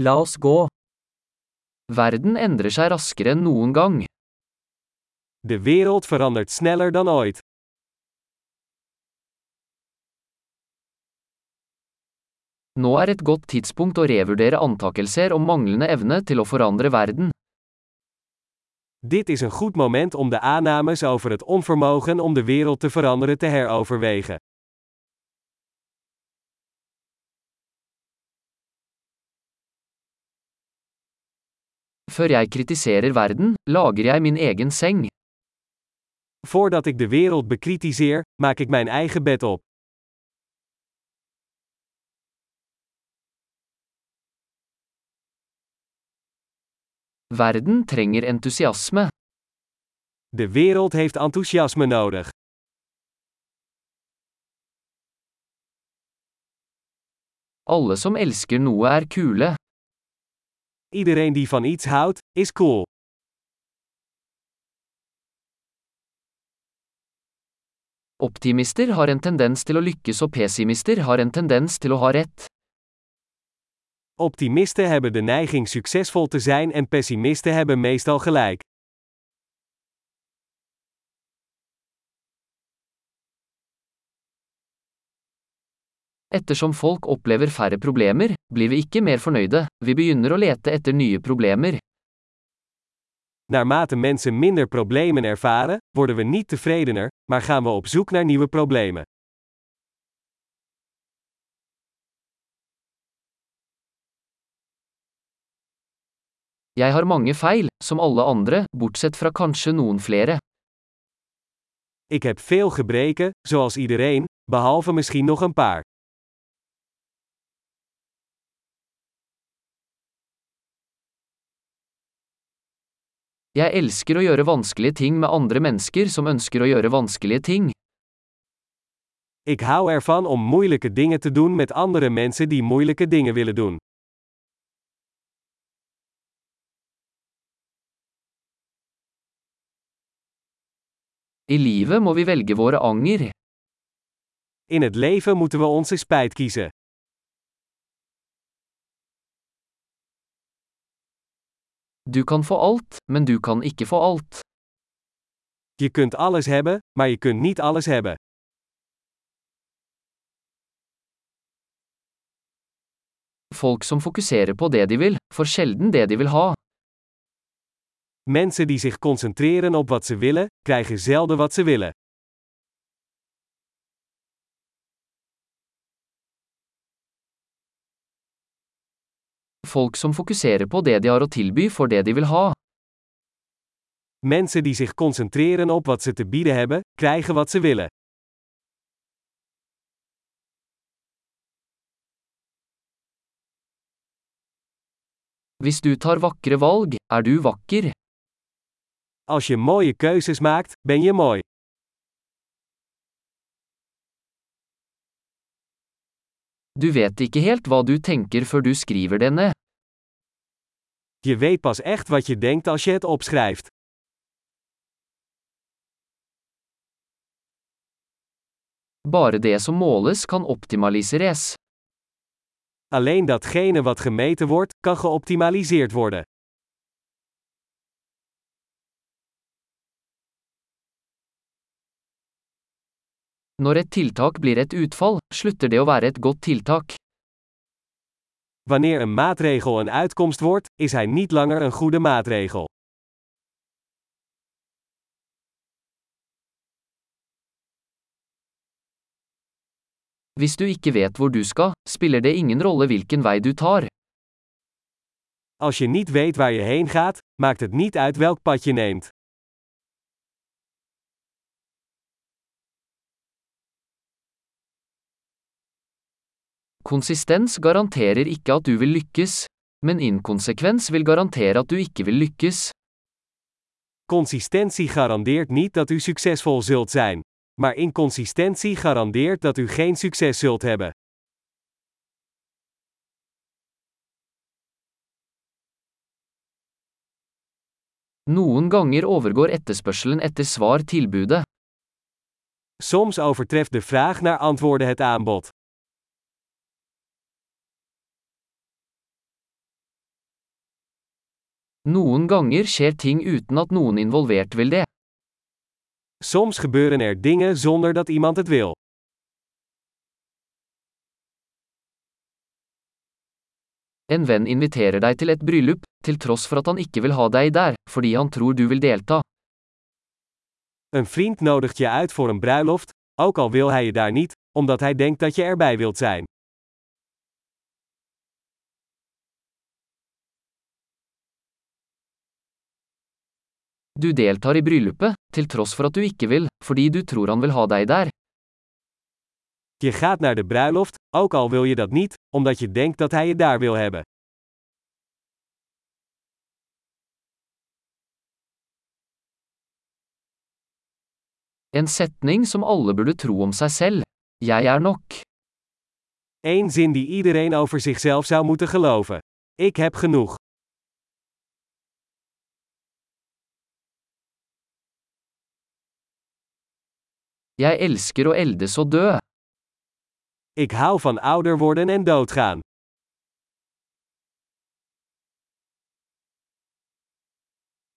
La oss gå. Verden endrer seg raskere enn noen gang. De wereld verandert sneller dan ooit. Nå er et godt tidspunkt å revurdere antakelser om manglende evne til å forandre verden. Dit is een goed moment om de aannames over het onvermogen om de wereld te veranderen te heroverwegen. Før jeg kritiserer verden, lager jeg min egen seng. Voordat ik de wereld bekritiseer, maak ik mijn eigen bed op. Verden trenger entusiasme. De wereld heeft enthousiasme nodig. Alle som elsker noe er kule. Iedereen die van iets houdt, is cool. Optimister har en tendens til å lykkes og pessimister har en tendens til å ha rett. Optimisten hebben de neiging succesvol te zijn en pessimisten hebben meestal gelijk. Ettersom folk opplever færre problemer, blir vi ikke mer fornøyde, vi begynner å lete etter nye problemer. Naarmate mensen minder problemen ervaren, worden we niet tevredener, maar gaan we op zoek naar nieuwe problemen. Jeg har mange feil, som alle andre, bortsett fra kanskje noen flere. Ik heb veel gebreken, zoals iedereen, behalve misschien nog een paar. Jeg elsker å gjøre vanskelige ting med andre mennesker som ønsker å gjøre vanskelige ting. Ik hou ervan om moeilijke dingen te doen met andere mensen die moeilijke dingen willen doen. I livet må vi velge våre anger. In het leven moeten we onze spijt kiezen. Du kan få alt, men du kan ikke få alt. Je kunt alles hebben, maar je kunt niet alles hebben. Folk som fokuserer på det de vil, får sjelden det de vil ha. Mensen die zich concentreren op wat ze willen, krijgen zelden wat ze willen. Folk som fokuserer på det de har å tilby, får det de vil ha. Mensen die zich concentreren op wat ze te bieden hebben, krijgen wat ze willen. Hvis du tar vakre valg, er du vakker. Als je mooie keuzes maakt, ben je mooi. Du vet ikke helt hva du tenker før du skriver det ned. Je weet pas echt wat je denkt als je het opschrijft. Bare det som måles kan optimaliseres. Alleen datgene wat gemeten wordt, kan geoptimaliseerd worden. Når et tiltak blir et utfall, slutter det å være et godt tiltak. Wanneer een maatregel een uitkomst wordt, is hij niet langer een goede maatregel. Hvis du ikke vet hvor du skal, spiller det ingen rolle hvilken vei du tar. Als je niet weet waar je heen gaat, maakt het niet uit welk pad je neemt. Konsistens garanterer ikke at du vil lykkes, men inkonsekvens vil garantere at du ikke vil lykkes. Consistentie garandeert niet dat u succesvol zult zijn. Maar inconsistentie garandeert dat u geen succes zult hebben. Noen ganger overgår etterspørselen etter svar tilbudet. Soms overtreft de vraag naar antwoorden het aanbod. Noen ganger skjer ting uten at noen involvert vil det. Soms gebeuren er dingen zonder dat iemand het wil. En venn inviterer deg til et bryllup, til tross for at han ikke vil ha deg der, fordi han tror du vil delta. Een vriend nodigt je uit voor een bruiloft, ook al wil hij je daar niet, omdat hij denkt dat je erbij wilt zijn. Du deltar i bryllupet, til tross for at du ikke vil, fordi du tror han vil ha deg der. Je gaat naar de bruiloft, ook al wil je dat niet, omdat je denkt dat hij je daar wil hebben. En setning som alle burde tro om seg selv. Jeg er nok. Eén zin die iedereen over zichzelf zou moeten geloven. Ik heb genoeg. Jeg elsker. Ik hou van ouder worden en doodgaan.